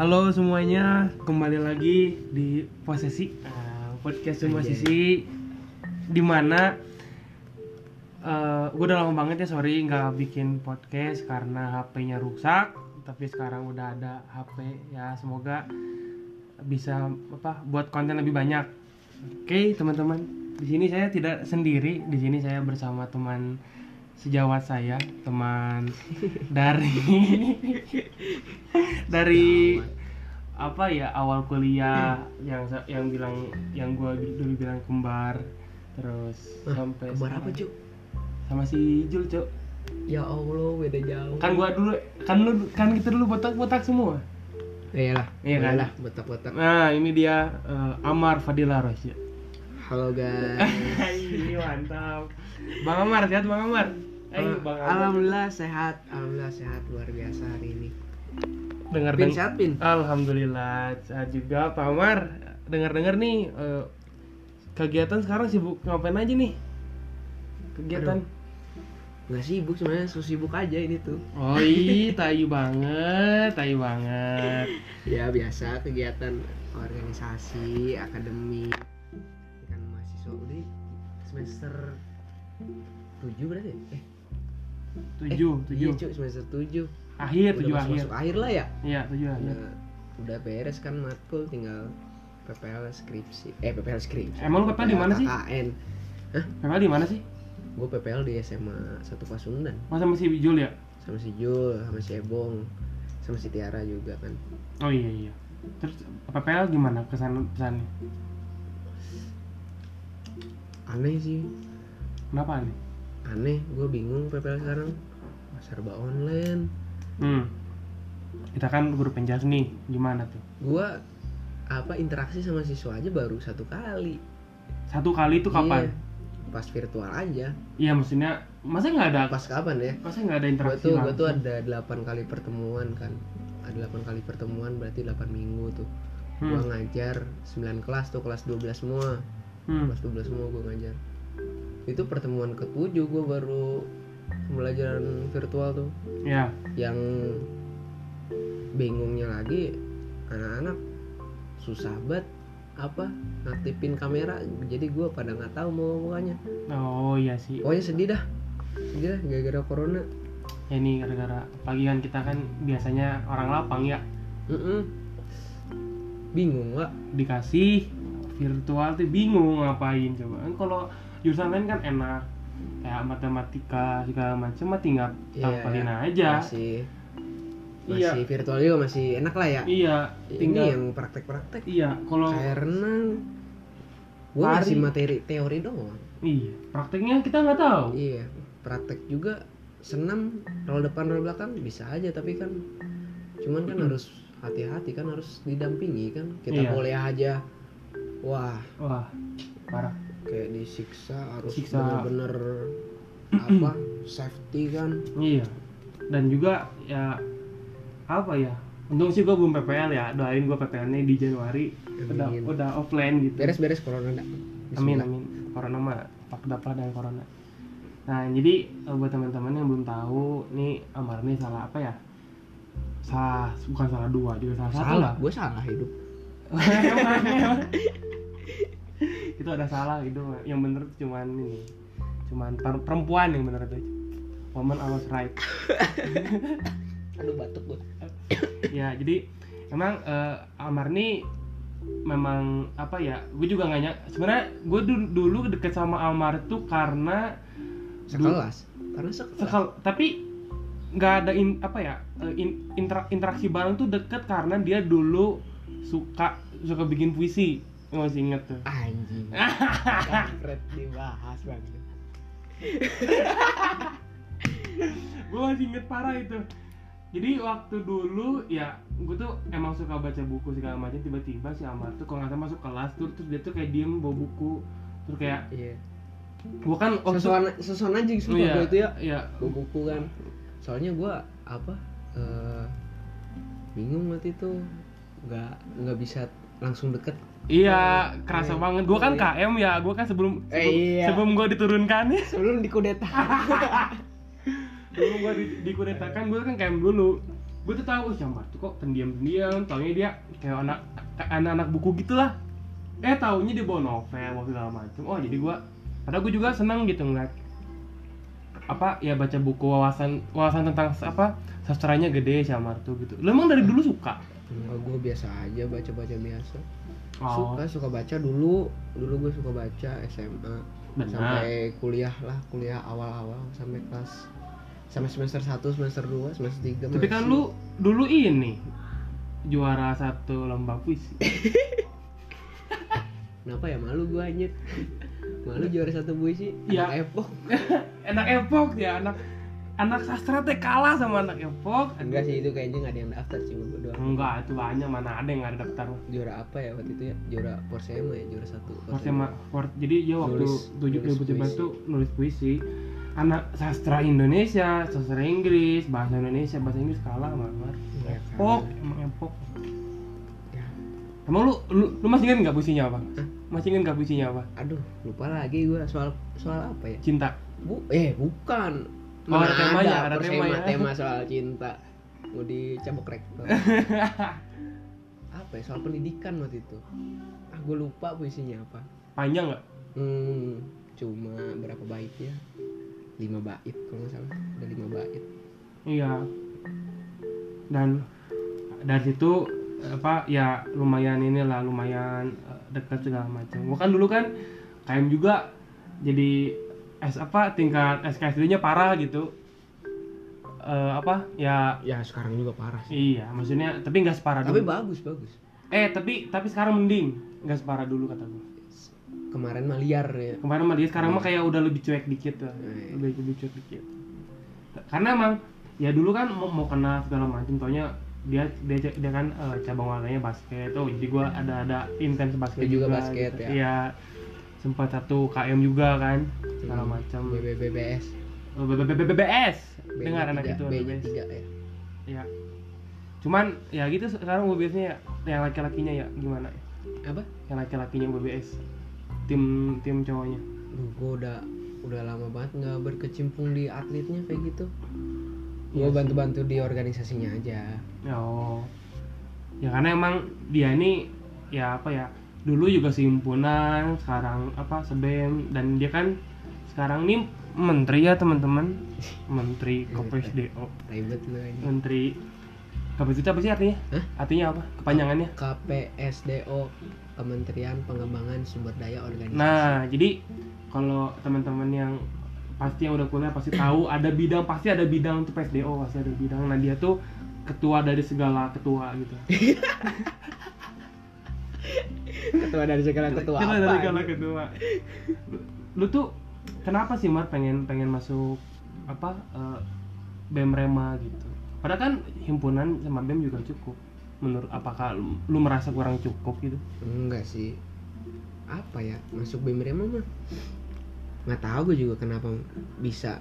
Halo semuanya, kembali lagi di posisi uh, podcast semua sisi di mana gue udah lama banget ya sorry nggak bikin podcast karena HP-nya rusak tapi sekarang udah ada HP ya semoga bisa apa buat konten lebih banyak. Oke teman-teman di sini saya tidak sendiri di sini saya bersama teman sejawat saya teman dari dari apa ya awal kuliah yang sa- yang bilang yang gua dulu bilang kembar terus sampai Kembar sekarang. apa cuk? sama si Jul cok Ya Allah beda jauh. kan gua dulu kan lu kan kita dulu botak botak semua Iya lah. Iya kan? lah botak-botak. nah ini dia eh, Amar Fadila Rosya Halo guys. ini mantap Bang Amar sehat Bang Amar Ayo Bang Alhamdulillah sehat. Alhamdulillah sehat luar biasa hari ini. dengar Pin sehat pin. Alhamdulillah sehat juga Pak Amar dengar dengar nih eh, kegiatan sekarang sibuk ngapain aja nih kegiatan Nggak sibuk sebenarnya, so sibuk aja ini tuh. Oh iya, tayu banget, tayu banget. Ya biasa kegiatan organisasi, akademik. Kan mahasiswa udah semester 7 berarti? ya? Eh, Tujuh, eh, tujuh. Iya, semester 7. Akhir, Udah tujuh masuk, akhir. masuk akhir lah ya. Iya, tujuh akhir. Udah, udah beres kan matkul tinggal PPL skripsi. Eh PPL skripsi. Emang lu PPL di mana sih? KKN. Memang di mana sih? Gue PPL di SMA 1 Pasundan Masa masih Jul ya? sama si Jul, sama si Ebong, sama si Tiara juga kan. Oh iya iya. Terus PPL gimana kesan pesannya? Aneh sih, Kenapa nih? Aneh. Gue bingung PPL sekarang. Serba online. Hmm. Kita kan guru penjas nih, gimana tuh? Gue apa interaksi sama siswa aja baru satu kali. Satu kali itu kapan? Iya, pas virtual aja. Iya, maksudnya masa nggak ada Pas kapan ya? masa nggak ada gue interaksi tuh gue tuh ada 8 kali pertemuan kan ada 8 kali pertemuan berarti 8 minggu tuh gue Hmm. ngajar 9 kelas tuh kelas 12 semua Hmm. kelas 12 semua gue ngajar itu pertemuan ketujuh gue baru pembelajaran virtual tuh. Ya. yang bingungnya lagi anak-anak susah banget apa ngaktifin kamera. Jadi gue pada nggak tahu mau mukanya Oh iya sih. pokoknya sedih dah. Sedih dah gara-gara corona. Ya ini gara-gara pagi kan kita kan biasanya orang lapang ya. Mm-mm. bingung nggak dikasih virtual tuh bingung ngapain coba. Kan kalau jurusan lain kan enak. Kayak matematika segala macam mah tinggal Iya, tampilin aja. masih. Iya. masih virtual juga masih enak lah ya. Iya ini tinggal yang praktek-praktek. Iya kalau kayak renang gue Lari. masih materi teori doang. Iya prakteknya kita nggak tahu. Iya praktek juga senam roll depan roll belakang bisa aja tapi kan cuman kan harus hati-hati kan harus didampingi kan. Kita Iya. kuliah aja. Wah. Wah parah kayak disiksa harus bener-bener apa safety kan iya dan juga ya apa ya untung sih gue belum PPL ya doain gue PPL nya di Januari udah Amin. udah offline gitu beres-beres corona dah Amin amin. Corona mah pak dapat dengan corona. Nah jadi eh, buat teman-teman yang belum tahu, nih Amar nih salah apa ya? Salah, bukan salah dua, juga salah, satu salah lah. gue salah hidup itu ada salah itu yang bener tuh cuman ini, cuman per- perempuan yang bener itu. Woman I was right. aduh batuk gue ya jadi emang eh, Amar nih memang apa ya? Gue juga nggak nyak. Sebenarnya gue dulu, dulu deket sama Amar tuh karena sekelas karena sekelas sekal tapi nggak ada in, apa ya eh, in- intera- interaksi bareng tuh deket karena dia dulu suka suka bikin puisi masih inget tuh. Anjing. Kampret dibahas bang. Gue masih inget parah itu. Jadi waktu dulu ya gue tuh emang suka baca buku segala macam. Tiba-tiba si Amar tuh kalau nggak salah masuk kelas tuh terus dia tuh kayak diem bawa buku. Terus kayak iya. gue kan waktu sesuatu sesuatu Oh, sumpah iya, itu ya. iya. Gua buku kan. Soalnya gua apa eh, bingung waktu itu. Nggak nggak bisa langsung deket Iya, kerasa Iya. banget. Gue kan Iya. KM ya, gue kan sebelum Eh, sebelum, iya. sebelum gue diturunkan ya, sebelum dikudeta sebelum gue di, dikudetakan gue kan KM dulu. gue tuh tahu Cambar tuh kok pendiam pendiam taunya dia kayak anak anak-anak buku gitulah eh taunya dia bawa novel bawa segala macem oh jadi gue padahal gue juga seneng gitu ngeliat apa ya baca buku wawasan wawasan tentang apa sastranya gede Cambar tuh gitu lu emang dari dulu suka Enggak, gue biasa aja baca-baca biasa. oh Suka suka baca dulu, dulu gue suka baca SMA benar sampai kuliah lah, kuliah awal-awal sampai kelas sampai semester 1, semester 2, semester 3 tapi kan lu dulu ini juara satu lomba puisi Kenapa ya malu gue anjir? Malu juara satu puisi? Iya. Anak Epok. anak epok ya anak anak sastra teh kalah sama anak epok Enggak sih itu kayaknya nggak ada yang daftar cuma gue doang. enggak itu banyak mana ada yang nggak ada daftar Juara apa ya waktu itu ya? Juara Porsema ya, juara satu. Porsema jadi ya waktu tujuh ribu tujuh belas tuh nulis puisi anak sastra Indonesia sastra Inggris bahasa Indonesia bahasa Inggris kalah banget Ya, epok kan. emang epok Ya. emang lu lu, lu masih ingat nggak puisinya apa Hah? masih ingat nggak puisinya apa Aduh, lupa lagi gue soal soal apa ya? cinta Bu, eh bukan. Oh, ada temanya, ada Porsema, tema ya. tema soal cinta. Mau dicabok rektor. apa ya? Soal pendidikan waktu itu. Ah, gue lupa puisinya apa. panjang nggak Hmm, cuma berapa bait ya? Lima bait kalau nggak salah. Ada lima bait. Iya. Dan dari situ apa ya lumayan inilah lumayan eh, dekat segala macam. Gua kan dulu kan KM juga jadi S apa tingkat SKSD-nya parah gitu. Eh, apa ya Ya sekarang juga parah sih. iya maksudnya tapi nggak separah Tapi dulu. bagus bagus. Eh tapi tapi sekarang mending nggak separah dulu kata gua. Kemarin mah liar ya. Kemarin mah dia sekarang mah kayak udah lebih cuek dikit lah. Iya. Lebih lebih cuek dikit. Karena emang ya dulu kan mau, mau kena segala macam taunya dia dia dia kan eh, cabang olahraganya basket. Oh, jadi gua ada ada intens basket juga juga. basket, gitu. ya? Iya. Sempat satu KM juga kan segala Hmm, macam. BBBBS. Oh, BBBS. Dengar anak itu BBS. tiga ya. Iya. Cuman ya gitu sekarang UBS-nya ya yang laki-lakinya ya gimana? Apa? Yang laki-lakinya UBS. Tim tim cowoknya. Duh, gue udah udah lama banget nggak berkecimpung di atletnya kayak gitu. Iya Gue bantu-bantu di organisasinya aja. Oh. Ya karena emang dia ini ya apa ya? Dulu juga himpunan, sekarang apa sebem dan dia kan sekarang nih menteri ya teman-teman. Menteri KPSDO. Ribet lu ini. Menteri KPSDO itu apa sih artinya? Hah? Artinya apa? Kepanjangannya? KPSDO Kementerian Pengembangan Sumber Daya Organisasi. Nah, jadi kalau teman-teman yang pasti yang udah kuliah pasti tahu ada bidang pasti ada bidang untuk PSDO pasti ada bidang. Nah dia tuh ketua dari segala ketua gitu. ketua dari segala ketua Ketua apa? dari segala ini? ketua. Lu, lu tuh kenapa sih Mar pengen pengen masuk apa eh, BEM Rema gitu? Padahal kan himpunan sama BEM juga cukup. Menurut apakah lu, lu merasa kurang cukup gitu? Enggak sih. Apa ya? Masuk BEM Rema mah nggak tahu gue juga kenapa bisa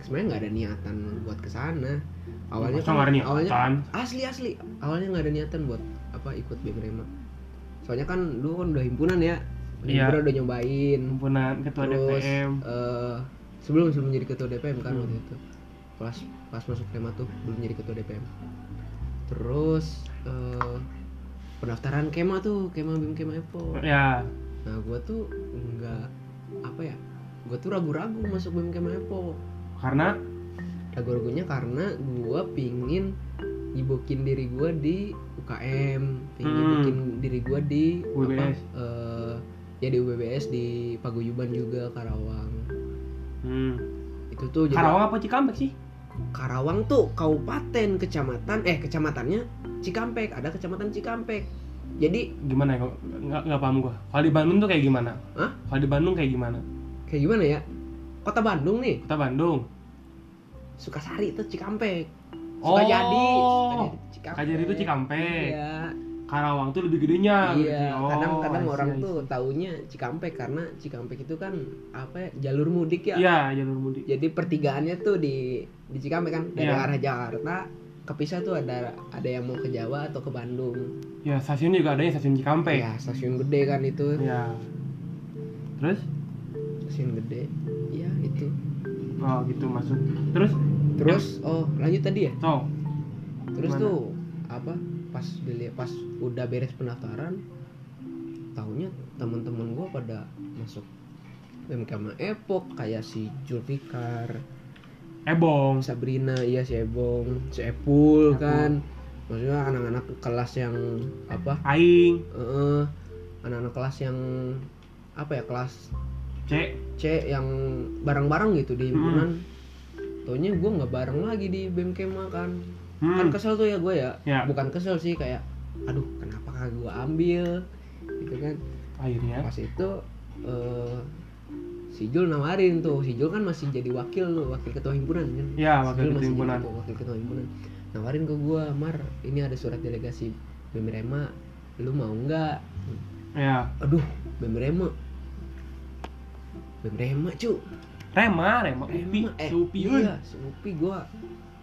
sebenarnya nggak ada niatan buat ke sana awalnya niatan? awalnya asli asli awalnya nggak ada niatan buat apa ikut BEM Rema soalnya kan dulu kan udah himpunan ya. Udah Iya. himpunan udah nyobain. Himpunan ketua terus DPM. eh, sebelum sebelum jadi ketua DPM kan Hmm. waktu itu. Pas pas masuk Rema tuh belum jadi ketua DPM terus eh, pendaftaran kema tuh kema bim kema epo. Ya, nah gue tuh nggak apa ya gue tuh ragu-ragu masuk bim kema epo. Karena? Ragu-ragunya karena gue pingin nyibukin diri gue di UKM pingin Hmm. nyibukin diri gue di apa UBS. eh, ya di UBBS di Paguyuban juga Karawang hmm. itu tuh jadi- Karawang apa Cikampek sih? Karawang tuh kabupaten kecamatan eh kecamatannya Cikampek ada kecamatan Cikampek jadi Gimana ya? Nggak nggak paham gua. Kalau di Bandung tuh kayak gimana? Hah? Kalau di Bandung kayak gimana? kayak gimana ya kota Bandung nih Kota Bandung. Sukasari itu Cikampek Oh. Sukajadi Sukajadi itu Cikampek. iya Karawang tuh lebih gedenya. iya Oh, kadang-kadang orang I see. tuh taunya Cikampek karena Cikampek itu kan apa ya jalur mudik ya Iya, jalur mudik. jadi pertigaannya tuh di di Cikampek kan dari Iya. arah Jakarta kepisah tuh ada ada yang mau ke Jawa atau ke Bandung Ya, stasiun juga ada ya stasiun Cikampek. ya stasiun gede kan itu Ya. Terus? stasiun gede ya itu Oh, gitu masuk. Terus terus? Oh lanjut tadi ya? So terus Gimana? tuh apa pas dilihat pas udah beres pendaftaran taunya teman-teman gua pada masuk BMKM Epok kayak si Julfikar Ebong. Sabrina iya si Ebong si Epul Epul. kan. Maksudnya anak-anak kelas yang apa? Aing. Eh, anak-anak kelas yang apa ya kelas C C yang bareng-bareng gitu di himpunan taunya gue nggak bareng lagi di BMKM kan kan. Hmm. kesel tuh ya gue ya. Ya. bukan kesel sih kayak aduh kenapa kagak gue ambil? Gitu kan. Akhirnya? Pas itu eh, si Jul nawarin tuh. Si Jul kan masih jadi wakil tuh wakil ketua himpunan kan. Ya, wakil ketua himpunan. ketua- wakil ketua himpunan. Nawarin ke gue Mar ini ada surat delegasi BMRema lu mau nggak? Ya. Aduh BMRema BMRema cu Rema Rema Upi eh, Supiun iya Upi. gue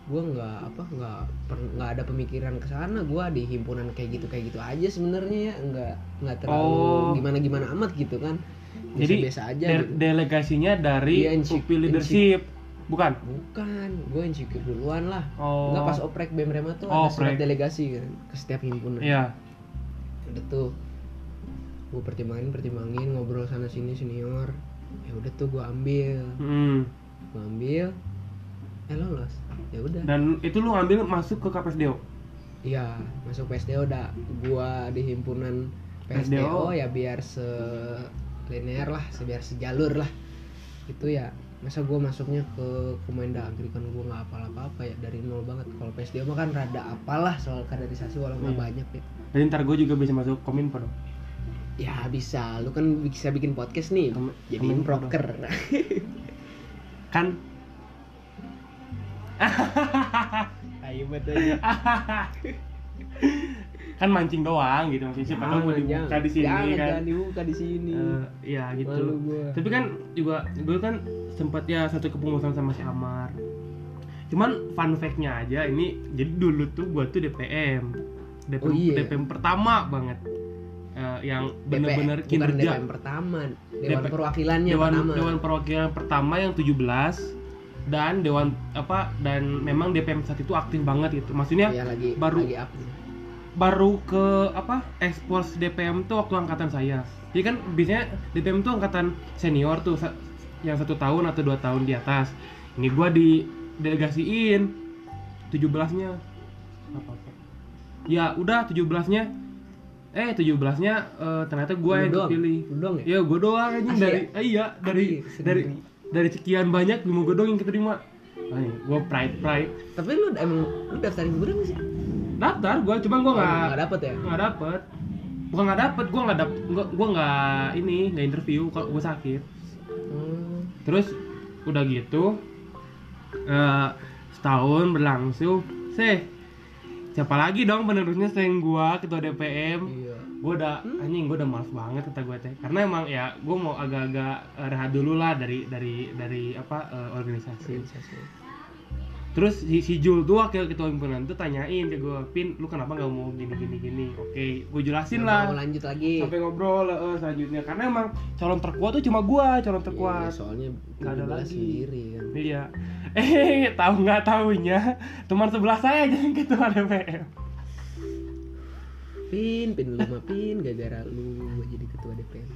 gue nggak apa nggak nggak ada pemikiran ke sana. Gue di himpunan kayak gitu kayak gitu aja sebenarnya ya. Nggak nggak terlalu Oh. gimana gimana amat gitu kan. Biasa jadi biasa aja de- gitu. delegasinya dari Iya, Upi leadership. bukan? Bukan gue insecure duluan lah. Oh. Nggak pas oprek BEM Rema tuh Oh, ada surat delegasi kan ke setiap himpunan. Iya. Udah tuh. Gue pertimbangin pertimbangin ngobrol sana sini senior ya udah tuh gue ambil Hmm. gue ambil eh lolos ya udah dan itu lu ngambil masuk ke KPSDO Iya, masuk PSDO udah gua di himpunan PSDO. PSDO ya biar se linear lah, se- biar sejalur lah. Itu ya masa gua masuknya ke Kemendagri kan gua nggak apal apa-apa ya dari nol banget. Kalau PSDO mah kan rada apalah soal kaderisasi walau nggak Iya. banyak ya. jadi ntar gue juga bisa masuk kominfo dong Ya bisa, lu kan bisa bikin podcast nih. Kom- Jadiin proker. kan? Ayo betul. kan mancing doang gitu maksudnya. Siapa tahu mau dibuka di sini jangan, kan. jangan dibuka di sini. Eh, ya gitu. Tapi kan juga gue kan sempat ya satu kepengurusan sama si Amar. Cuman fun fact-nya aja ini jadi dulu tuh gue tuh DPM DPM, Oh, iya. DPM pertama banget Eh, yang bukan kinerja. DPM pertama, Dewan DP Perwakilannya dewan pertama. dewan perwakilan pertama yang 17 dan dewan apa dan memang DPM saat itu aktif banget gitu. Maksudnya Iya, lagi baru- lagi baru ke apa ekspos DPM tuh waktu angkatan saya. Jadi kan biasanya DPM tuh angkatan senior tuh yang satu tahun atau dua tahun di atas. Ini gua di delegasiin 17 nya apa apa ya udah 17 nya eh 17 nya eh, ternyata gua Lu yang Lu doang ya? ya gua doang aja Asli dari eh, iya dari Asli, dari sendiri. dari sekian banyak cuma gua doang yang keterima Ay, gua pride pride Tapi lu emang lu daftar hiburan nggak sih? daftar gua cuma gua nggak Oh, nggak dapet ya? nggak dapet bukan nggak dapet gue nggak dapet gua gua nggak ini nggak interview kalau gue sakit Hmm. terus udah gitu eh, setahun berlangsung sih siapa lagi dong penerusnya selain gua ketua DPM Iya. gue udah anjing gue udah males banget kata gue teh. Karena emang ya gue mau agak-agak eh, rehat dulu lah dari dari dari apa eh, organisasi. Terus si, si Jul tuh wakil ketua himpunan tuh tanyain ke gue pin lu kenapa nggak mau gini gini gini? Oke gue jelasin lah. Mau lanjut lagi. sampai ngobrol eh, selanjutnya. Karena emang calon terkuat tuh cuma gua calon Iya, terkuat soalnya Nggak ada 17 lagi. sendiri kan. iya eh tahu nggak taunya teman sebelah saya jadi ketua DPM Pin, pin lu mah pin, gara-gara lu jadi ketua DPM.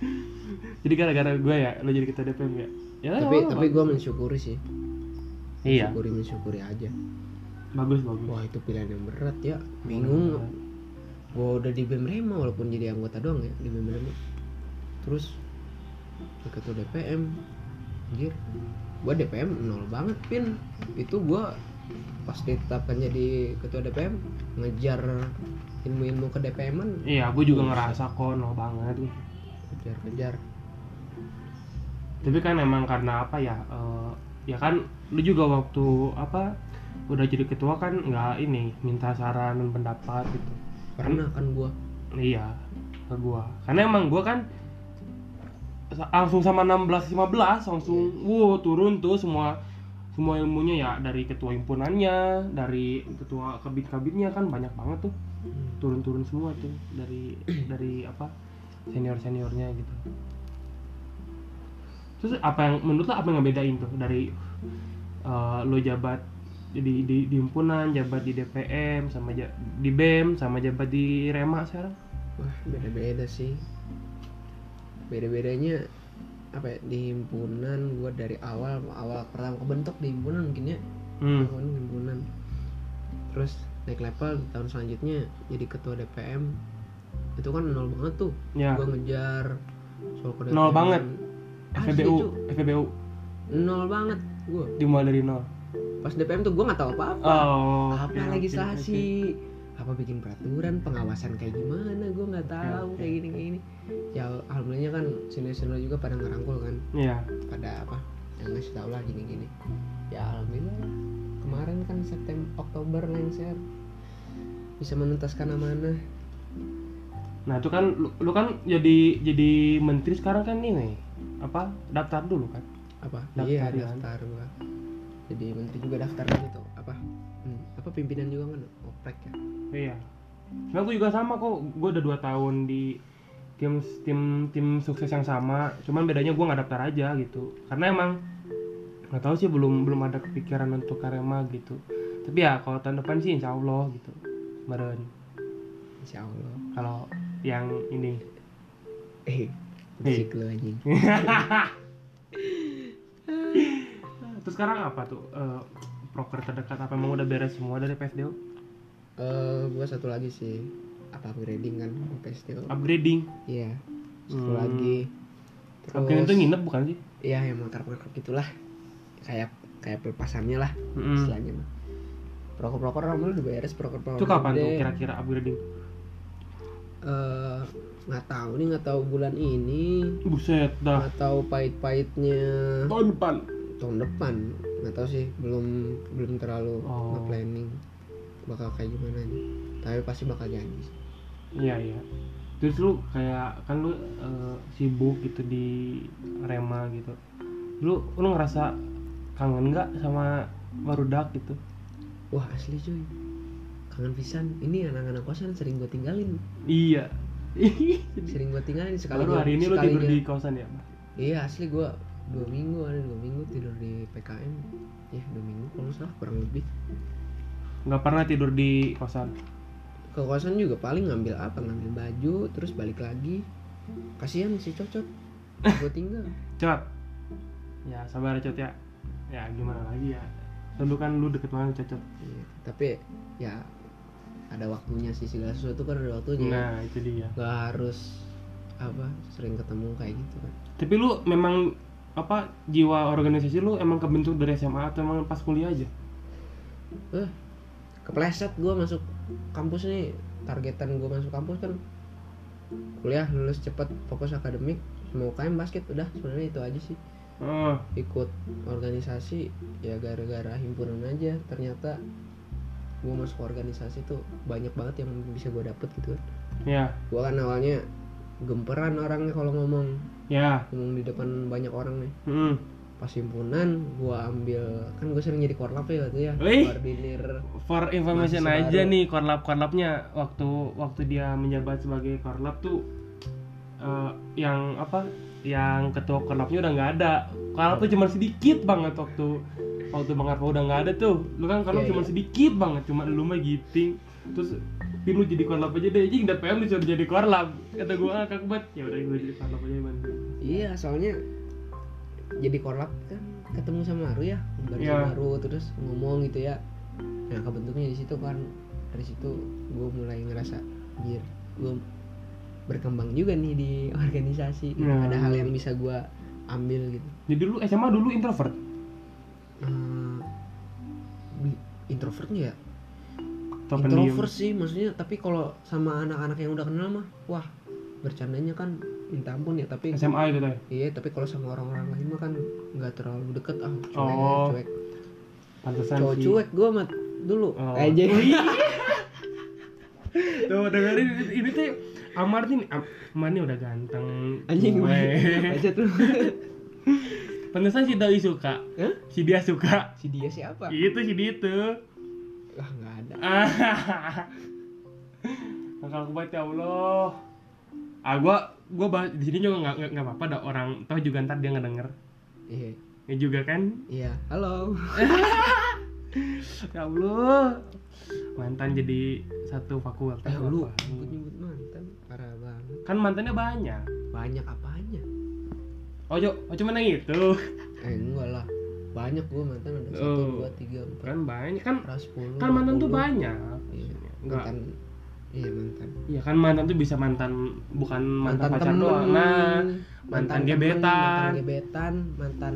jadi gara-gara gue ya lo jadi ketua DPM ya ya tapi oh, tapi gua mensyukuri sih. iya Mensyukuri mensyukuri aja. bagus bagus Wah, itu pilihan yang berat ya. Bingung. Gua udah di BEM Rema walaupun jadi anggota doang ya di BEM Rema. Terus ketua DPM. Anjir. Gua DPM nol banget, Pin. Itu gua pas ditetapkan jadi ketua DPM ngejar ilmu-ilmu ke DPM-an iya gue juga ngerasa kok no banget. Kejar-kejar tapi kan emang karena apa ya eh, ya kan lu juga waktu apa udah jadi ketua kan nggak ini minta saran dan pendapat gitu. Pernah kan gua? Iya, ke gua. Karena emang gua kan langsung sama 16 15 langsung wow turun tuh semua semua ilmunya ya dari ketua himpunannya, dari ketua kabit-kabitnya kan banyak banget tuh. Turun-turun semua tuh dari dari apa? senior-seniornya gitu. Terus apa yang menurut lo apa yang ngebedain tuh dari eh, lo jabat jadi di, di himpunan jabat di DPM sama ja- di BEM sama jabat di Rema sekarang wah beda-beda sih beda-bedanya apa ya di himpunan gue dari awal awal pertama kebentuk di himpunan mungkin ya. Hmm. Himpunan. Terus naik level di tahun selanjutnya jadi ketua DPM itu kan nol banget tuh. Ya. Gue ngejar soal kode Nol DPM. banget. FBU. FBU nol banget gue dimulai dari nol. Pas DPM tuh gue nggak tahu apa-apa. Oh apa oke, legislasi apa bikin peraturan pengawasan kayak gimana? Gue nggak tahu kayak gini kayak gini ya alhamdulillnya kan senior senior juga pada ngerangkul kan. Iya. Pada apa yang ngasih tau lah gini gini ya alhamdulillah. Lah. kemarin kan September Oktober lengser bisa menuntaskan amanah. Nah itu kan lu, lu kan jadi jadi menteri sekarang kan ini apa daftar dulu kan? Apa? Daftar, iya ya. daftar gua. Jadi menteri juga daftar gitu. Apa? Hmm, apa pimpinan juga kan? Oprek ya iya. Nah gue juga sama kok. Gue udah dua tahun di tim tim tim sukses yang sama. Cuman bedanya gue nggak daftar aja gitu. Karena emang nggak tahu sih belum belum ada kepikiran untuk karema gitu. Tapi ya kalau tahun depan sih insya Allah gitu kemarin. Insya Allah. Kalau yang ini. Eh berisik lu anjing. Terus sekarang apa tuh eh, proker terdekat? Apa emang udah beres semua dari PSDO eh gua satu lagi sih. Apa upgrading kan? PSTO upgrading? Iya. Satu Hmm. lagi. Upgrading itu nginep bukan sih? Iya yang motor motor gitulah. Kayak kayak pelepasannya lah Mm-mm. istilahnya mah. Proker proker orang udah beres proker proker itu kapan tuh kira-kira upgrading? Eh, nggak tahu nih nggak tahu bulan ini. Buset dah. Nggak tahu pahit-pahitnya. Tahun depan. Tahun depan. Nggak tahu sih belum belum terlalu Oh. nge-planning bakal kayak gimana nih tapi pasti bakal jadi. Iya iya. Terus lu kayak kan lu eh, sibuk gitu di Rema gitu. Lu lu ngerasa kangen nggak sama Barudak gitu? wah asli cuy kangen pisan ini anak-anak kosan sering gue tinggalin Iya. sering gue tinggalin sekali Kalau hari ini lu tidur di kosan ya? iya asli gue dua minggu ada dua minggu tidur di PKM ya dua minggu kalau salah kurang lebih Nggak pernah tidur di kosan. ke kosan juga paling ngambil apa ngambil baju terus balik lagi kasihan si cocot gue tinggal Cot. Ya sabar ya, Cot ya. Ya gimana lagi ya. Dulu kan lu deket banget Cocot. Iya, tapi ya ada waktunya sih segala sesuatu kan ada waktunya Nah itu dia. nggak harus apa sering ketemu kayak gitu kan Tapi lu memang apa jiwa organisasi lu emang kebentuk dari SMA atau emang pas kuliah aja? eh kepleset gue masuk kampus nih targetan gue masuk kampus kan. Kuliah lulus cepet fokus akademik mau UKM basket udah. Sebenarnya itu aja sih. Oh, ikut organisasi ya gara-gara himpunan aja. Ternyata gue masuk organisasi tuh banyak banget yang bisa gue dapet gitu kan. Ya, gue kan awalnya gemperan orangnya kalau ngomong. Ya. ngomong di depan banyak orang nih. Hmm. Pas himpunan gue ambil kan gue sering jadi korlap ya waktu ya. Wih. koordinir For information aja baru. nih korlap korlapnya. Waktu waktu dia menjabat sebagai korlap tuh eh, yang apa yang ketua korlapnya udah nggak ada. Korlap tuh cuma sedikit banget waktu waktu bang Arfa udah nggak ada tuh. Lu kan korlap Iya, cuma iya. sedikit banget cuma lu mah giting. Terus Pin lu jadi korlap aja deh. Jing DPM disuruh jadi korlap kata gua ngakak banget ya udah gue jadi korlap aja man iya soalnya jadi korlap kan ketemu sama Aru ya baru Iya. sama Aru terus ngomong gitu ya nah kebentuknya di situ kan dari situ gue mulai ngerasa anjir gue berkembang juga nih di organisasi gitu. Nah. ada hal yang bisa gue ambil gitu jadi lu SMA dulu introvert Eh, bi- introvertnya ya pendiam introvert sih maksudnya tapi kalau sama anak-anak yang udah kenal mah wah bercandanya kan minta ampun ya tapi SMA gitu ya iya tapi kalau sama orang-orang lain mah kan nggak terlalu deket ah cuek Oh. cuek. Pantesan cowok cuek gue mat dulu. Oh. aja Tuh dengerin ini, ini tuh Amar nih Am- Amar nih udah ganteng. Anjing gue aja tuh. Pantesan si Doi suka. Hah? Si dia suka. Si dia siapa? Itu si dia tuh. Ah nggak ada. Nakal banget ya Allah Ah gua gua bahas di sini juga nggak nggak- apa-apa ada orang tahu juga ntar dia ngedenger. Iya. Ya juga kan? Iya. Halo. Ya Allah. Mantan jadi satu fakultas. Eh lu nyebut nyebut mantan. Parah banget. Kan mantannya banyak. Banyak apanya? Oh jo oh cuma yang itu. Eh enggak lah. Banyak gua mantan ada satu Oh. dua tiga empat. Kan banyak. Kan kan mantan tuh 20. banyak. Iya. Enggak mantan iya mantan Iya kan mantan tuh bisa mantan bukan mantan, pacar temen, doang. Nah, mantan mantan gebetan. mantan gebetan mantan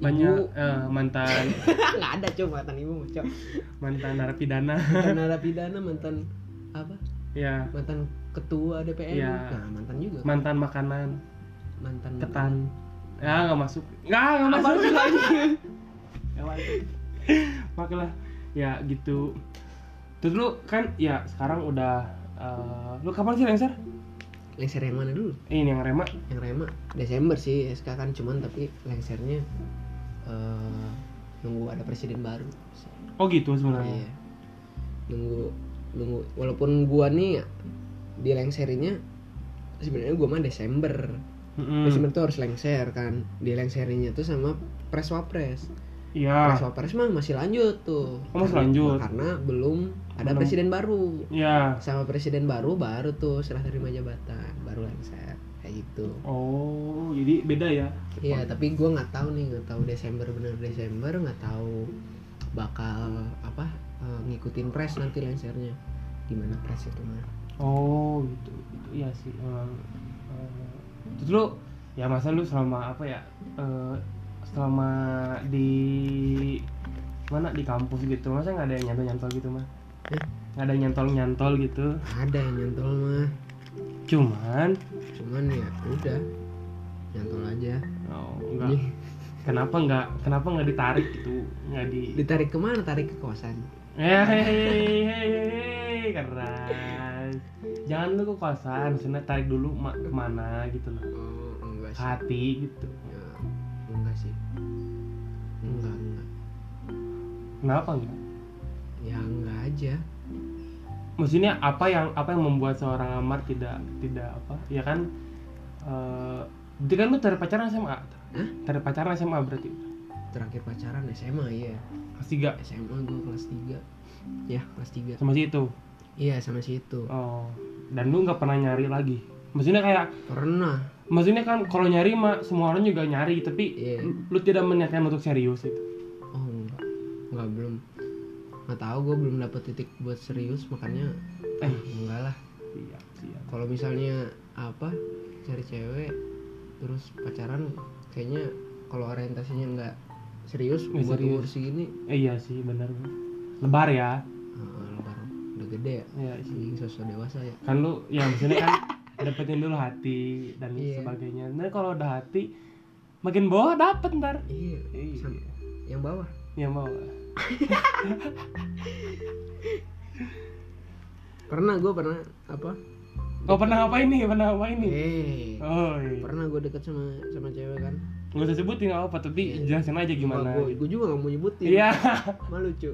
banyak ibu. eh, mantan nggak ada coba mantan ibu cok mantan narapidana. mantan narapidana mantan apa ya, mantan ketua DPR Iya. nah mantan juga mantan makanan, mantan ketan. Ya nggak masuk. Nggak nggak masuk lagi. Masuk. Makanya ya gitu. Terus lu kan ya sekarang udah eh, lu kapan sih lengser? lengser yang mana dulu Eh, ini yang rema. yang Rema Desember sih SK kan cuman tapi lengsernya eh nunggu ada presiden baru Oh gitu sebenarnya. Iya. Nunggu nunggu walaupun gua nih di lengserinya sebenarnya gua mah Desember. Mm-mm. Desember tuh harus lengser kan. Di lengserinya tuh sama pres wapres. Iya. Pres wapres mah masih lanjut tuh. Oh, masih Karena- lanjut. Karena belum ada Belum. presiden baru. Iya. Sama presiden baru baru tuh serah terima jabatan, baru lengser. Kayak gitu. Oh, jadi beda ya? Iya, tapi gua nggak tahu nih, nggak tahu Desember bener Desember, nggak tahu bakal apa eh, ngikutin pres nanti lengsernya gimana pres itu mah. Oh gitu, gitu. iya sih emang. eh, terus lu ya masa lu selama apa ya? eh, selama di mana di kampus gitu masa nggak ada yang nyantol nyantol gitu mah? Nggak ada nyantol nyantol gitu. Ada yang nyantol mah, Cuman, cuman ya udah nyantol aja. oh, enggak. Ih, Kenapa nggak? Kenapa nggak ditarik gitu? Nggak di? Ditarik ke mana? Tarik ke kosan. Eh, hehehe, keras. Jangan lu ke kosan, maksudnya tarik dulu ma- ke mana gitu loh. Oh enggak sih. hati gitu. Ya, enggak sih. Enggak enggak. Kenapa enggak? Ya enggak aja. Maksudnya apa yang apa yang membuat seorang Amar tidak tidak apa ya kan? Eh berarti kan lu dari pacaran SMA Hah? dari pacaran SMA berarti? Terakhir pacaran SMA iya. kelas tiga? SMA gue kelas 3 Ya kelas 3 sama si itu? Iya sama si itu. Oh dan lu nggak pernah nyari lagi? Maksudnya kayak Pernah. maksudnya kan kalau nyari mah semua orang juga nyari tapi lu, lu tidak meniatkan untuk serius itu Nggak tahu gue belum dapet titik buat serius Makanya Eh. eh enggak lah. Iya siap Kalau misalnya apa Cari cewek Terus pacaran Kayaknya kalau orientasinya nggak serius Nggak Buat serius. umur segini. Eh, iya sih benar lebar ya. Lebar. Udah gede ya. Iya sih Anjing sosok dewasa ya. Kan lu ya maksudnya kan dapetin dulu hati dan Iya. sebagainya. Nah kalau udah hati makin bawah dapet ntar. Iya Sam- Yang bawah. Ya mau Pernah gue pernah Apa? Kau pernah ngapain nih? Pernah ngapain nih? Eh oh iya. Pernah gue deket sama sama cewek kan. Nggak usah sebutin nggak apa tapi jelasin aja gimana. Gue gitu. juga gak mau nyebutin. Iya. Malu cu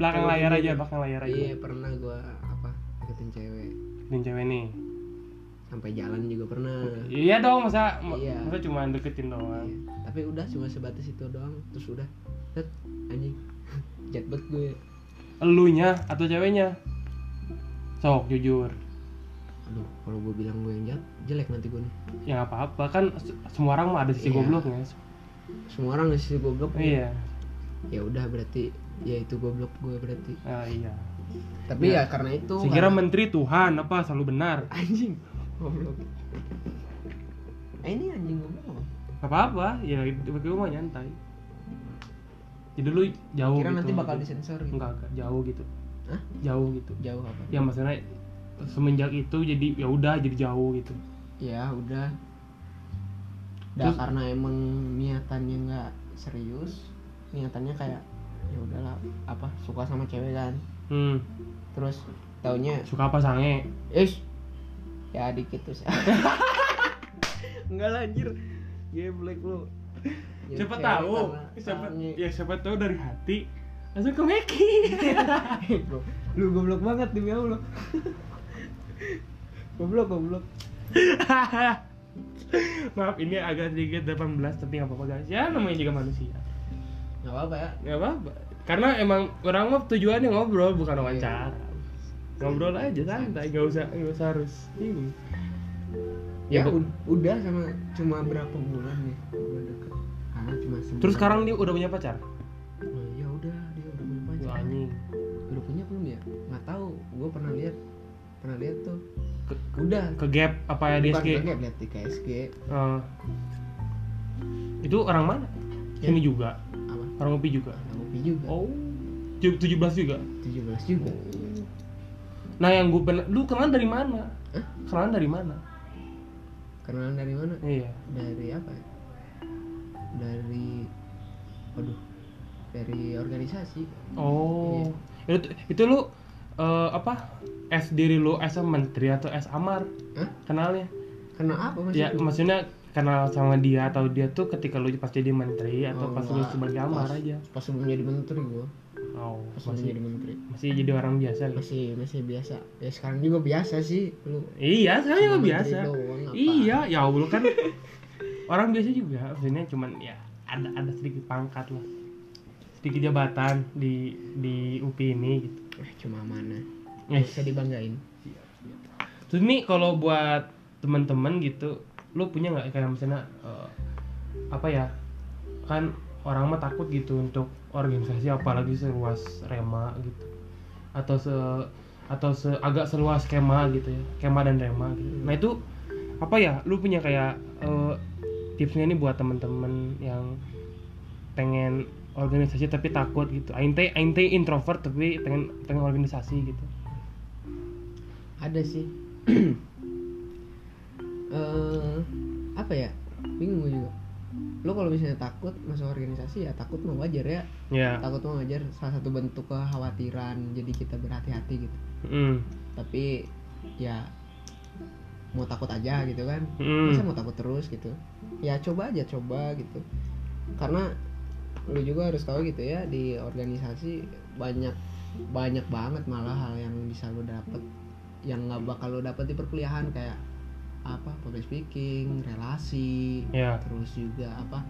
belakang Kalau layar aja belakang layar aja. Iya pernah gue apa deketin cewek. Dan cewek nih. Sampai jalan juga pernah. iya dong masa Iya. masa cuma deketin doang. Iya. Tapi udah cuma sebatas itu doang terus udah. Set, anjing. Banget gue. elunya atau ceweknya sok jujur Aduh, kalau gue bilang gue yang jahat, jelek nanti gue nih. ya nggak apa-apa kan se- semua orang mah ada sisi Iya. gobloknya Semua orang ngasih goblok. iya Ya udah berarti ya itu goblok gue berarti. ah, iya Tapi Ya. ya, karena itu Sekira karena- menteri Tuhan apa selalu benar. anjing goblok. Eh ini anjing goblok. Gak apa-apa, ya bagi gue mah nyantai. Jadi lu jauh Kira gitu. nanti bakal disensor gitu. Enggak, enggak, jauh gitu. Hah? Jauh gitu. Jauh apa? Ya maksudnya semenjak itu jadi ya udah jadi jauh gitu. Ya udah. Udah Terus- karena emang niatannya nggak serius, niatannya kayak ya udahlah apa suka sama cewek kan. Hmm, Terus taunya suka apa sange? Ish Ya dikit tuh Enggak lah anjir Geblek lu. Ya, siapa tahu, karena siapa ya siapa tahu dari hati langsung ke Meki. Lu goblok banget demi Allah. Goblok goblok. Maaf ini agak sedikit 18 tapi nggak apa-apa guys. Ya namanya juga manusia. nggak apa-apa ya. Nggak apa-apa. Karena emang orang mah tujuannya ngobrol bukan wawancara. Ngobrol aja santai. Nggak usah nggak usah harus ini ya, Ya, udah sama cuma berapa bulan nih udah deket. Karena cuma sebulan terus sekarang dia udah punya pacar? Oh, ya udah dia udah punya pacar. Wah, anjing. Udah punya belum ya? Nggak tahu gue pernah lihat pernah lihat tuh. Ke- udah. ke gap apa ya bukan DSG kaget lihat di KSG Eh, itu orang mana? Ya. sini juga? Apa? Orang kopi juga? Ada kopi juga. Oh. Ju- 17 juga? 17 juga. Nah yang gue pernah lu kenalan dari mana? Hah? kenalan dari mana kenalan dari mana? Iya. Dari apa ya? dari waduh dari organisasi. Oh. Itu itu lu eh, apa? S diri lu S menteri atau S amar? Hah? kenalnya? Kenal apa ya maksudnya maksudnya kenal sama dia atau dia tuh ketika lu pas jadi menteri atau Oh, pas lu enggak. sebagai amar Pas- aja. pas sebelum jadi menteri gue oh sebelum masih jadi menteri. masih jadi orang biasa gitu masih masih biasa. Ya sekarang juga biasa sih lu. Iya sekarang juga biasa. doang, iya ya allah kan orang biasa juga. Maksudnya cuman ya ada ada sedikit pangkat lah. Sedikit jabatan di di UPI ini gitu. Eh, cuma mana? Eh. bisa dibanggain. Terus nih kalau buat teman-teman gitu lu punya nggak kayak misalnya eh, apa ya kan orang mah takut gitu untuk organisasi apalagi seluas rema gitu. Atau se atau se agak seluas kema gitu ya kema dan rema gitu. Nah itu apa ya lu punya kayak eh, tipsnya nih buat teman-teman yang pengen organisasi tapi takut gitu. Aing teh aing teh introvert tapi pengen pengen organisasi gitu. Ada sih. Eh apa ya? Bingung juga lo kalau misalnya takut masuk organisasi ya takut mah wajar ya. Ya. Takut mah wajar salah satu bentuk kekhawatiran jadi kita berhati-hati gitu. Mm. tapi ya mau takut aja gitu kan. Mm. masa mau takut terus gitu? Ya coba aja coba gitu. Karena lu juga harus tahu gitu ya di organisasi banyak banyak banget malah hal yang bisa lu dapet yang nggak bakal lu dapet di perkuliahan. Kayak apa public speaking relasi Ya. terus juga apa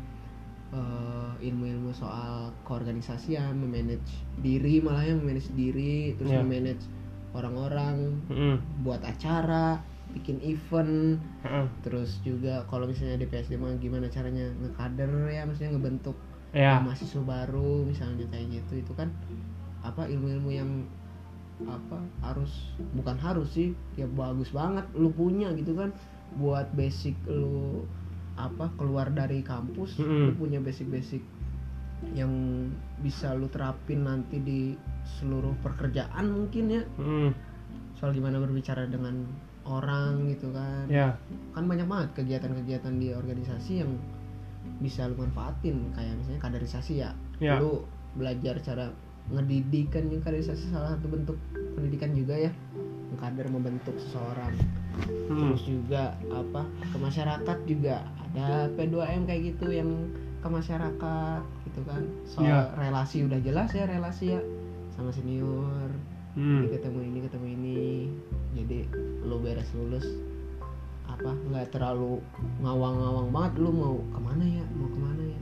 eh, ilmu-ilmu soal keorganisasian memanage diri malah ya memanage diri terus Ya. memanage orang-orang Mm. buat acara bikin event Heeh. terus juga kalau misalnya di PSD mah gimana caranya ngekader ya maksudnya ngebentuk ya mahasiswa baru misalnya kayak gitu itu kan apa ilmu-ilmu yang apa harus bukan harus sih ya bagus banget lu punya gitu kan buat basic lu apa keluar dari kampus lu Mm-mm. punya basic-basic yang bisa lu terapin nanti di seluruh pekerjaan mungkin ya Mm. soal gimana berbicara dengan orang gitu kan ya kan banyak banget kegiatan-kegiatan di organisasi yang bisa lu manfaatin kayak misalnya kaderisasi ya Ya. lu belajar cara ngedidik kan yang kaderisasi salah satu bentuk pendidikan juga ya. Mengkader membentuk seseorang. Mm. terus juga apa ke masyarakat juga. Ada P2M kayak gitu yang ke masyarakat gitu kan. Soal Iya. relasi udah jelas ya relasi ya. Sama senior. Mm. ini ketemu ini ketemu ini. Jadi lu beres lulus. Apa nggak terlalu ngawang-ngawang banget. Lu mau ke mana ya? Mau ke mana ya?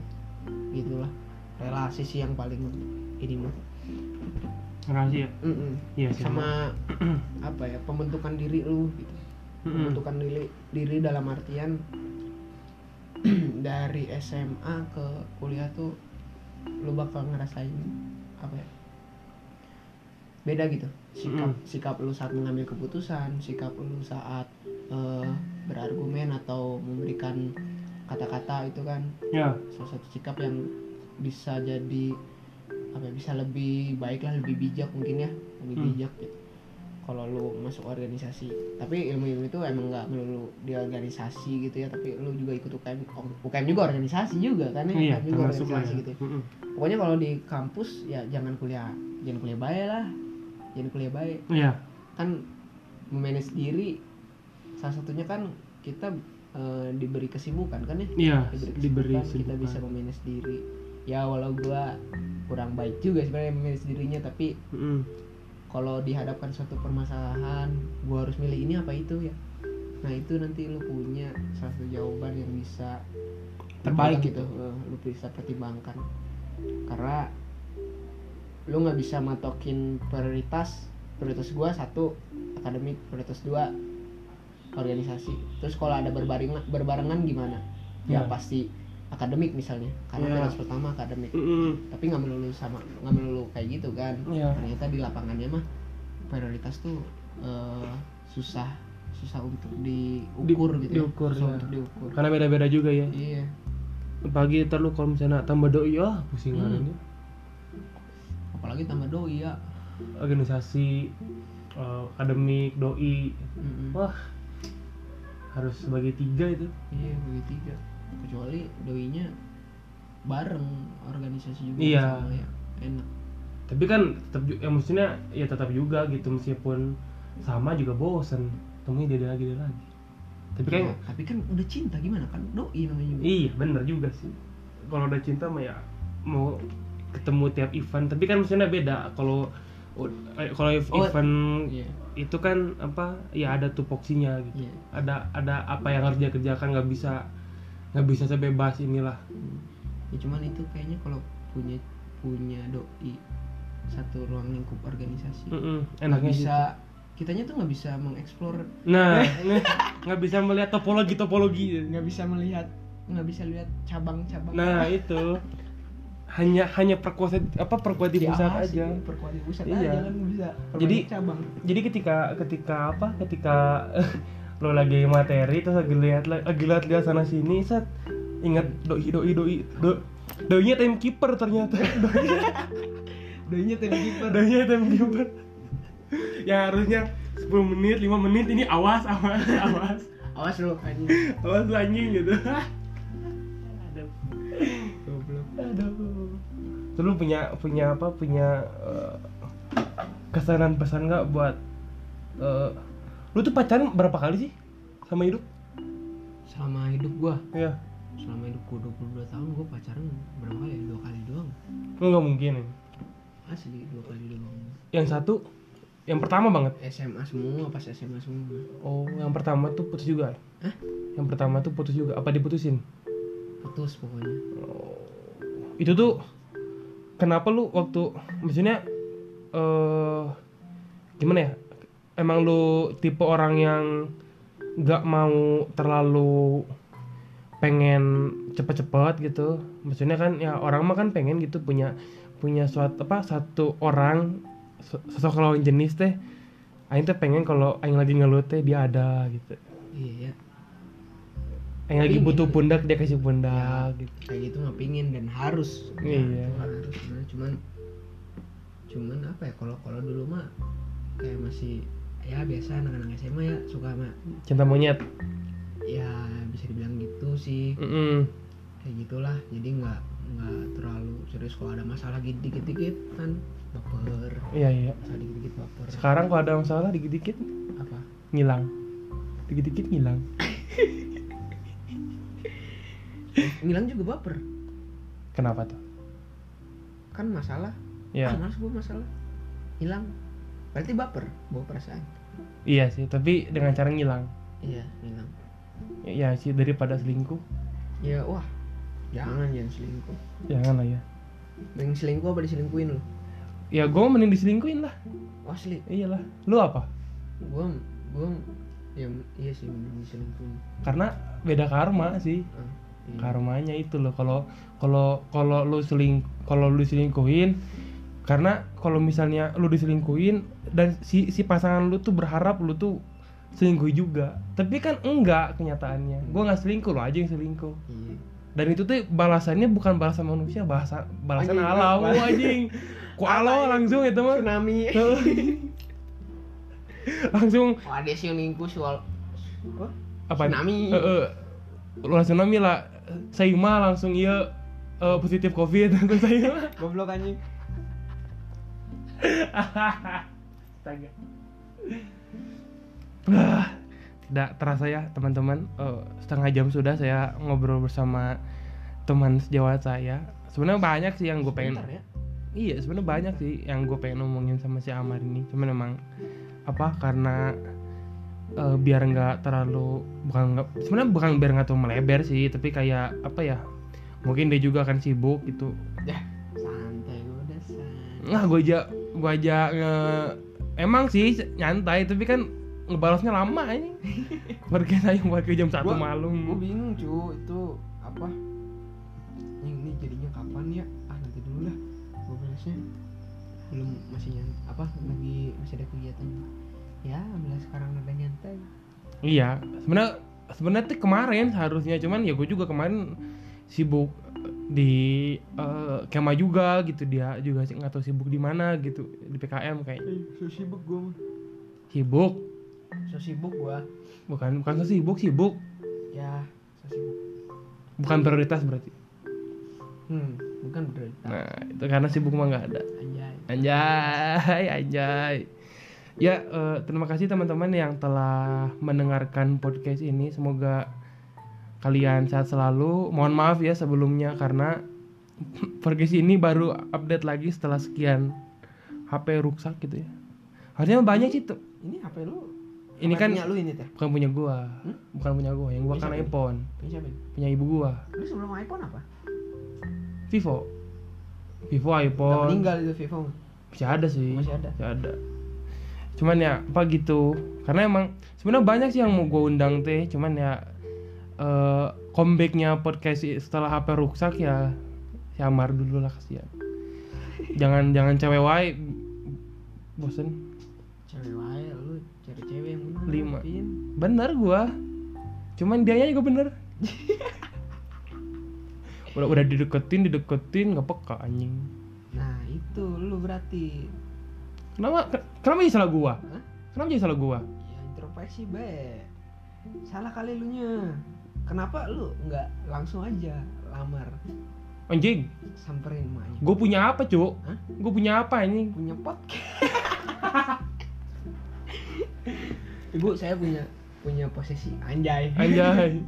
Gitulah. Relasi sih yang paling ini mah Makasih ya? Mm-mm. iya sih sama apa ya pembentukan diri lu gitu. Pembentukan diri diri dalam artian dari SMA ke kuliah tuh lu bakal ngerasain apa ya beda gitu. Sikap Mm. sikap lu saat mengambil keputusan sikap lu saat eh, berargumen atau memberikan kata-kata itu kan. Ya. Salah satu sikap yang bisa jadi apa ya, bisa lebih baik lah lebih bijak mungkin ya lebih Hmm. bijak gitu. Kalau lu masuk organisasi tapi ilmu-ilmu itu emang nggak melulu di organisasi gitu ya tapi lu juga ikut UKM UKM juga organisasi juga kan ya iya UKM juga organisasi ya. gitu Mm-mm. pokoknya kalau di kampus ya jangan kuliah jangan kuliah baik lah jangan kuliah baik. Iya. Kan memanage diri salah satunya kan kita eh, diberi kesibukan kan ya. Iya diberi diberi kesibukan, kita kesibukan. bisa memanage diri ya walau gua kurang baik juga sebenarnya memanage dirinya tapi Mm-mm. kalau dihadapkan suatu permasalahan gua harus milih ini apa itu ya. Nah itu nanti lu punya salah satu jawaban yang bisa Terbaik gitu eh, lu bisa pertimbangkan. Karena lu nggak bisa matokin prioritas prioritas gua satu akademik prioritas dua organisasi. Terus kalau ada berbarengan berbarengan gimana? Ya Ya. pasti akademik misalnya karena Ya. prioritas pertama akademik Mm-mm. tapi nggak melulu sama nggak melulu kayak gitu kan Iya. ternyata di lapangannya mah prioritas tuh eh, susah susah untuk diukur Di- gitu diukur, ya. susah ya. untuk diukur karena beda-beda juga ya iya pagi ntar lu kalau misalnya tambah doi ah pusing Hmm. ya. apalagi tambah doi ya organisasi eh, akademik doi Mm-mm. wah harus sebagai tiga itu iya bagi tiga kecuali doinya bareng organisasi juga Iya. sama ya. Enak. Tapi kan tetap ya maksudnya ya tetap juga gitu meskipun sama juga bosen. Temuin dia lagi dia lagi. Tapi kan Iya, tapi kan udah cinta gimana? Kan doi namanya juga. Iya bener juga sih. Kalau udah cinta mah ya mau ketemu tiap event. Tapi kan maksudnya beda. Kalau eh, kalau Oh, event iya. itu kan apa ya ada tupoksinya gitu. Iya. Ada ada apa yang harus dia kerjakan nggak bisa nggak bisa sebebas inilah. Ya cuman itu kayaknya kalau punya punya doi satu ruang lingkup organisasi Mm-mm, nggak enaknya bisa sih kitanya tuh nggak bisa mengeksplor. Nah nggak bisa melihat topologi topologi. Nggak bisa melihat nggak bisa lihat cabang-cabang. Nah itu. Hanya hanya perkuat apa perkuat di pusat Diawasi, aja. Perkuat di pusat Iya. aja kan bisa. Jadi- cabang. jadi ketika ketika apa ketika lo lagi materi terus lagi lihat lagi lihat lihat sana sini set. Ingat doi doi doi do doinya timekeeper ternyata. Doinya timekeeper. Doinya timekeeper. Yang harusnya 10 menit 5 menit ini awas awas awas. Awas lu anjing. Awas lu anjing gitu. Goblok. Aduh. Terus lu punya punya apa punya eh, kesanan pesan nggak buat eh, lu tuh pacaran berapa kali sih? Sama hidup? Selama hidup gua? Ya selama hidup gua 22 tahun gua pacaran berapa kali ya? Dua kali doang. Lu nggak mungkin ya. asli dua kali doang. Yang satu? Yang pertama banget? SMA semua pas SMA semua. Oh yang pertama tuh putus juga? Hah? yang pertama tuh putus juga? Apa diputusin? Putus pokoknya. Oh, itu tuh kenapa lu waktu maksudnya eh gimana ya emang lu tipe orang yang nggak mau terlalu pengen cepet-cepet gitu. Maksudnya kan ya orang mah kan pengen gitu punya punya suatu apa satu orang sosok lawan jenis teh. Aing teh pengen kalau Aing lagi ngeluh teh dia ada gitu. Iya. Ya Aing lagi butuh pundak dia kasih pundak gitu. kayak gitu nggak pingin dan harus. Iya. itu harus. Cuman cuman apa ya kalau kalau dulu mah kayak masih ya biasa anak-anak SMA ya suka sama cinta monyet ya bisa dibilang gitu sih Mm-mm. kayak gitulah jadi nggak nggak terlalu serius kalau ada masalah gitu dikit-dikit kan baper Iya iya. masalah dikit-dikit baper Sekarang kalau ada masalah dikit-dikit apa ngilang. Dikit-dikit ngilang. ngilang juga baper Kenapa tuh? kan masalah Ya. ah males gue masalah hilang berarti baper bawa perasaan Iya sih, tapi dengan cara ngilang. iya hilang Ya sih daripada selingkuh. ya wah jangan jangan selingkuh Jangan lah ya. Mending selingkuh apa diselingkuhin lu? Ya gue mending diselingkuhin lah. Asli, Iyalah. Lu apa? gua gua ya iya sih mending diselingkuhin. Karena beda karma sih. Ah, iya. Karmanya itu loh. Kalau kalau kalau lu seling kalau lu diselingkuhin karena kalau misalnya lu diselingkuhin dan si si pasangan lu tuh berharap lu tuh selingkuh juga tapi kan enggak kenyataannya gue nggak selingkuh lo aja yang selingkuh Iya. dan itu tuh balasannya bukan balasan manusia bahasa balasan Anjing, alam? Wah, anjing ku alo langsung itu mah Tsunami. langsung dia sih selingkuh soal apa? Tsunami. Eh, eh, langsung tsunami lah saya mah langsung iya eh, positif covid terus saya mah Goblok anjing. Astaga. Ah, tidak terasa ya teman-teman. Eh, setengah jam sudah saya ngobrol bersama teman sejawat saya. Sebenarnya banyak sih yang gue pengen ya. iya sebenarnya banyak sih yang gue pengen ngomongin sama si Amar ini. Cuman emang apa karena eh, biar nggak terlalu bukan nggak sebenarnya bukan biar nggak terlalu melebar sih tapi kayak apa ya mungkin dia juga akan sibuk gitu. Ya, Nggak, gue aja gue aja nge emang sih nyantai tapi kan ngebalasnya lama ini. Warga saya warga jam satu Gua- malam. gue bingung cu itu apa? Ini, ini jadinya kapan ya? Ah nanti dulu lah gue balasnya belum masih nyant apa lagi masih ada kegiatan. Ya belas sekarang ada nyantai. Iya sebenarnya sebenarnya tuh kemarin seharusnya cuman ya gue juga kemarin sibuk di eh, kema juga gitu. Dia juga nggak tahu sibuk di mana gitu di PKM kayak so sibuk gue mah sibuk? So sibuk gue bukan bukan so sibuk sibuk. Ya so sibuk. Bukan prioritas berarti? Hmm bukan berarti nah itu karena sibuk mah nggak ada. Anjay. Anjay, anjay. Ya, eh, terima kasih teman-teman yang telah mendengarkan podcast ini. Semoga kalian sehat selalu. Mohon maaf ya sebelumnya karena podcast ini baru update lagi setelah sekian HP rusak gitu ya. Harusnya banyak sih tuh. ini HP lu Ini kan punya lu ini teh bukan punya gua. Hmm? Bukan punya gua, yang gua Punya kan siapa? iPhone. punya siapa? Punya ibu gua. lu sebelum iPhone apa Vivo. Vivo udah iPhone. meninggal itu Vivo Masih ada sih. Masih ada. Masih ada. Cuman ya apa gitu. Karena emang sebenarnya banyak sih yang mau gue undang teh. Cuman ya eh comebacknya podcast setelah HP rusak ya si Amar dulu lah kasihan. jangan jangan cewek wae bosen. cewek wae lu cari cewek yang bener Lima. Pin. Bener gua. Cuman dianya juga bener. udah udah dideketin dideketin nggak peka anjing. nah itu lu berarti Kenapa kenapa jadi salah gua? Hah? Kenapa jadi salah gua? ya introspeksi be salah kali lu nya kenapa lu nggak langsung aja lamar Anjing. samperin emaknya Gue punya apa, Cuk? Hah? Gue punya apa ini? punya podcast ibu saya punya punya posisi anjay Anjay.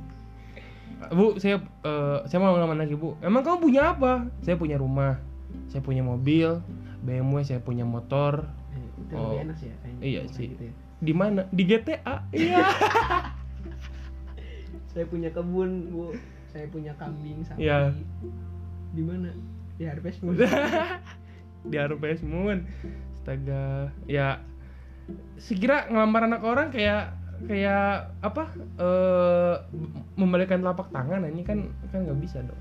Bu, saya eh, saya mau ngelaman lagi, Bu. Emang kamu punya apa? Saya punya rumah. Saya punya mobil, BMW, saya punya motor. Eh, itu Oh. lebih enak sih ya Iya sih. gitu ya. Di mana? Di GTA. Iya. saya punya kebun bu saya punya kambing sapi Iya. di mana di Harvest Moon Di RPS Moon. Astaga. Ya sekira ngelamar anak orang kayak kayak apa? Eh membalikan telapak tangan ini kan kan nggak bisa dong.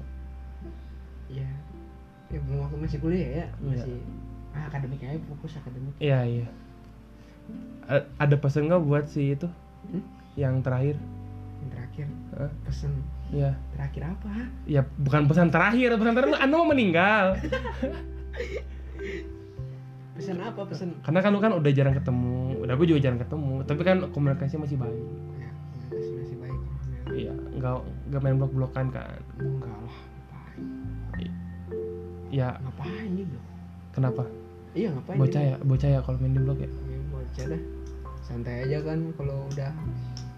ya ya belum waktu masih kuliah ya Iya. masih ah, akademik aja fokus akademik Iya, iya. A- ada pesan nggak buat si itu? Hmm? Yang terakhir? Yang terakhir Hah? pesen Iya. terakhir apa Ya bukan pesan terakhir, pesan terakhir Anda mau meninggal. pesan apa pesan Karena kan lu kan udah jarang ketemu, udah gue juga jarang ketemu. Tapi kan komunikasi masih baik. ya komunikasi masih baik Iya, nggak nggak main blok-blokan kan. enggak lah ngapain Ya ngapain juga kenapa? iya ngapain Bocah ya, bocah ya kalau main di blok ya. ya bocah dah santai aja kan kalau udah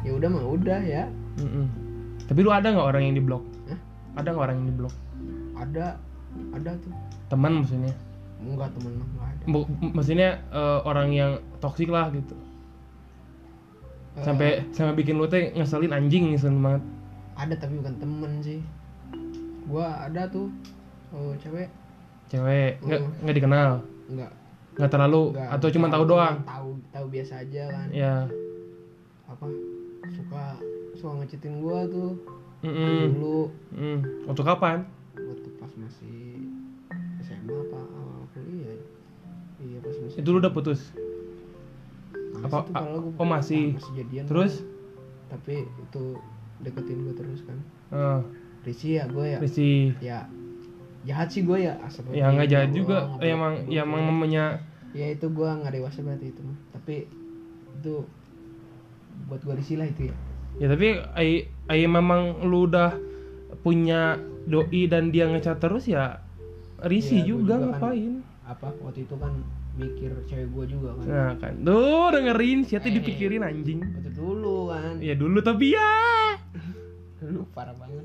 ya udah mah udah ya Mm-mm. Tapi lu ada nggak orang yang di blok? Hah? Ada nggak orang yang di blok? ada ada tuh Teman maksudnya? enggak temen mah enggak ada maksudnya eh, orang yang toksik lah gitu. Eh, Sampai sampai bikin lu teh ngeselin anjing ngeselin banget. ada tapi bukan temen sih gua ada tuh oh cewek Cewek nggak Mm. nggak dikenal, enggak nggak terlalu enggak atau cuma tahu doang. tahu tahu biasa aja kan Ya. apa suka suka ngecitin gua tuh Mm-mm. dulu Mm. Untuk kapan? waktu pas masih SMA apa awal kuliah ya? iya pas masih Itu lu udah putus. Masih apa- tuh kalau gua- oh, masih? masih jadian Terus? tapi itu deketin gua terus kan Eh, Risi ya gue ya Rizky. ya jahat sih gue ya asal Ya nggak jahat juga. Emang ya emang namanya ya itu gue nggak dewasa berarti itu mah tapi itu buat gue risih lah itu ya. Ya tapi ai memang lu udah punya doi dan dia ngecat terus ya risih Iya, gua juga, juga kan. ngapain? apa waktu itu kan mikir cewek gue juga kan. Nah kan. Tuh dengerin siapa Eh. dipikirin anjing? waktu dulu kan. Ya dulu tapi ya dulu parah banget.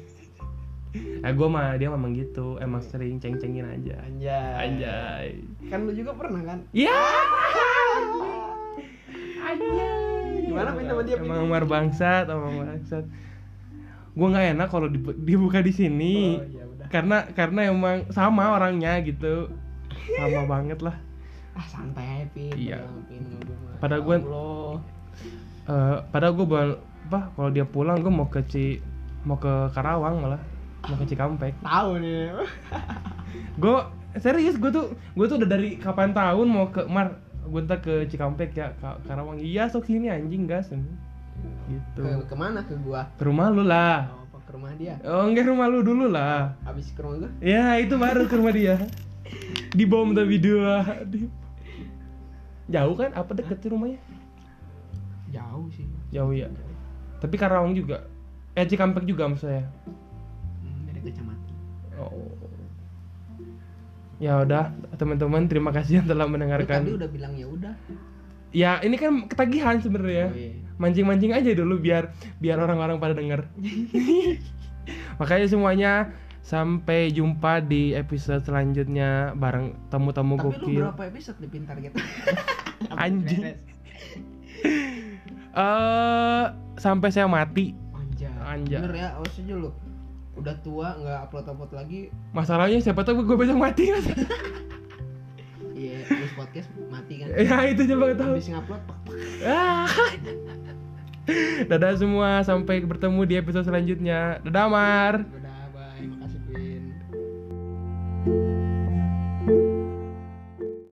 Eh gue mah dia memang gitu. Emang sering ceng-cengin aja. Anjay. Anjay. Kan lu juga pernah kan? Ya! Anjay Gimana, Pin, sama dia, emang Umar bangsat emang bangsat. Gue nggak enak kalau dibu- dibuka di sini. Oh udah. Karena karena emang sama orangnya gitu. Sama banget lah. Ah santai aja pin Iya. Ya gua- Allah. Eh, padahal gue apa kalau dia pulang gue mau ke Ci mau ke Karawang malah. Mau ke Cikampek. Tahu nih gue serius gue tuh gue tuh udah dari kapan tahun mau ke Mar gue ntar ke Cikampek ya Ka- Karawang. Iya sok sini anjing gas. Gitu. Ke ke mana ke gua? Ke rumah lu lah. Oh, apa ke rumah dia? Oh enggak rumah lu dulu lah. Habis ke rumah gua? Ya itu baru ke rumah dia. Di bom tapi dua. Di- jauh kan? Apa deket sih rumahnya? Jauh sih. Jauh ya tapi Karawang juga. Eh Cikampek juga maksud saya. Hmm, beda kecamatan. Ya udah, teman-teman terima kasih yang telah Lu tadi mendengarkan. udah bilang ya udah Ya, ini kan ketagihan sebenarnya. Oh, iya. Mancing-mancing aja dulu biar biar orang-orang pada denger. Makanya semuanya sampai jumpa di episode selanjutnya bareng tamu-tamu tapi lu gokil. berapa episode di pintar gitu Anjing. Eh, sampai saya mati. Anjay. Anjay. Bener ya, awas aja lu. Udah tua nggak upload-upload lagi. Masalahnya siapa tahu gue besok mati. Iya, terus podcast mati kan. ya itu coba tahu. Habis ngupload. Ah. Dadah semua, sampai bertemu di episode selanjutnya. Dadah Mar. Udah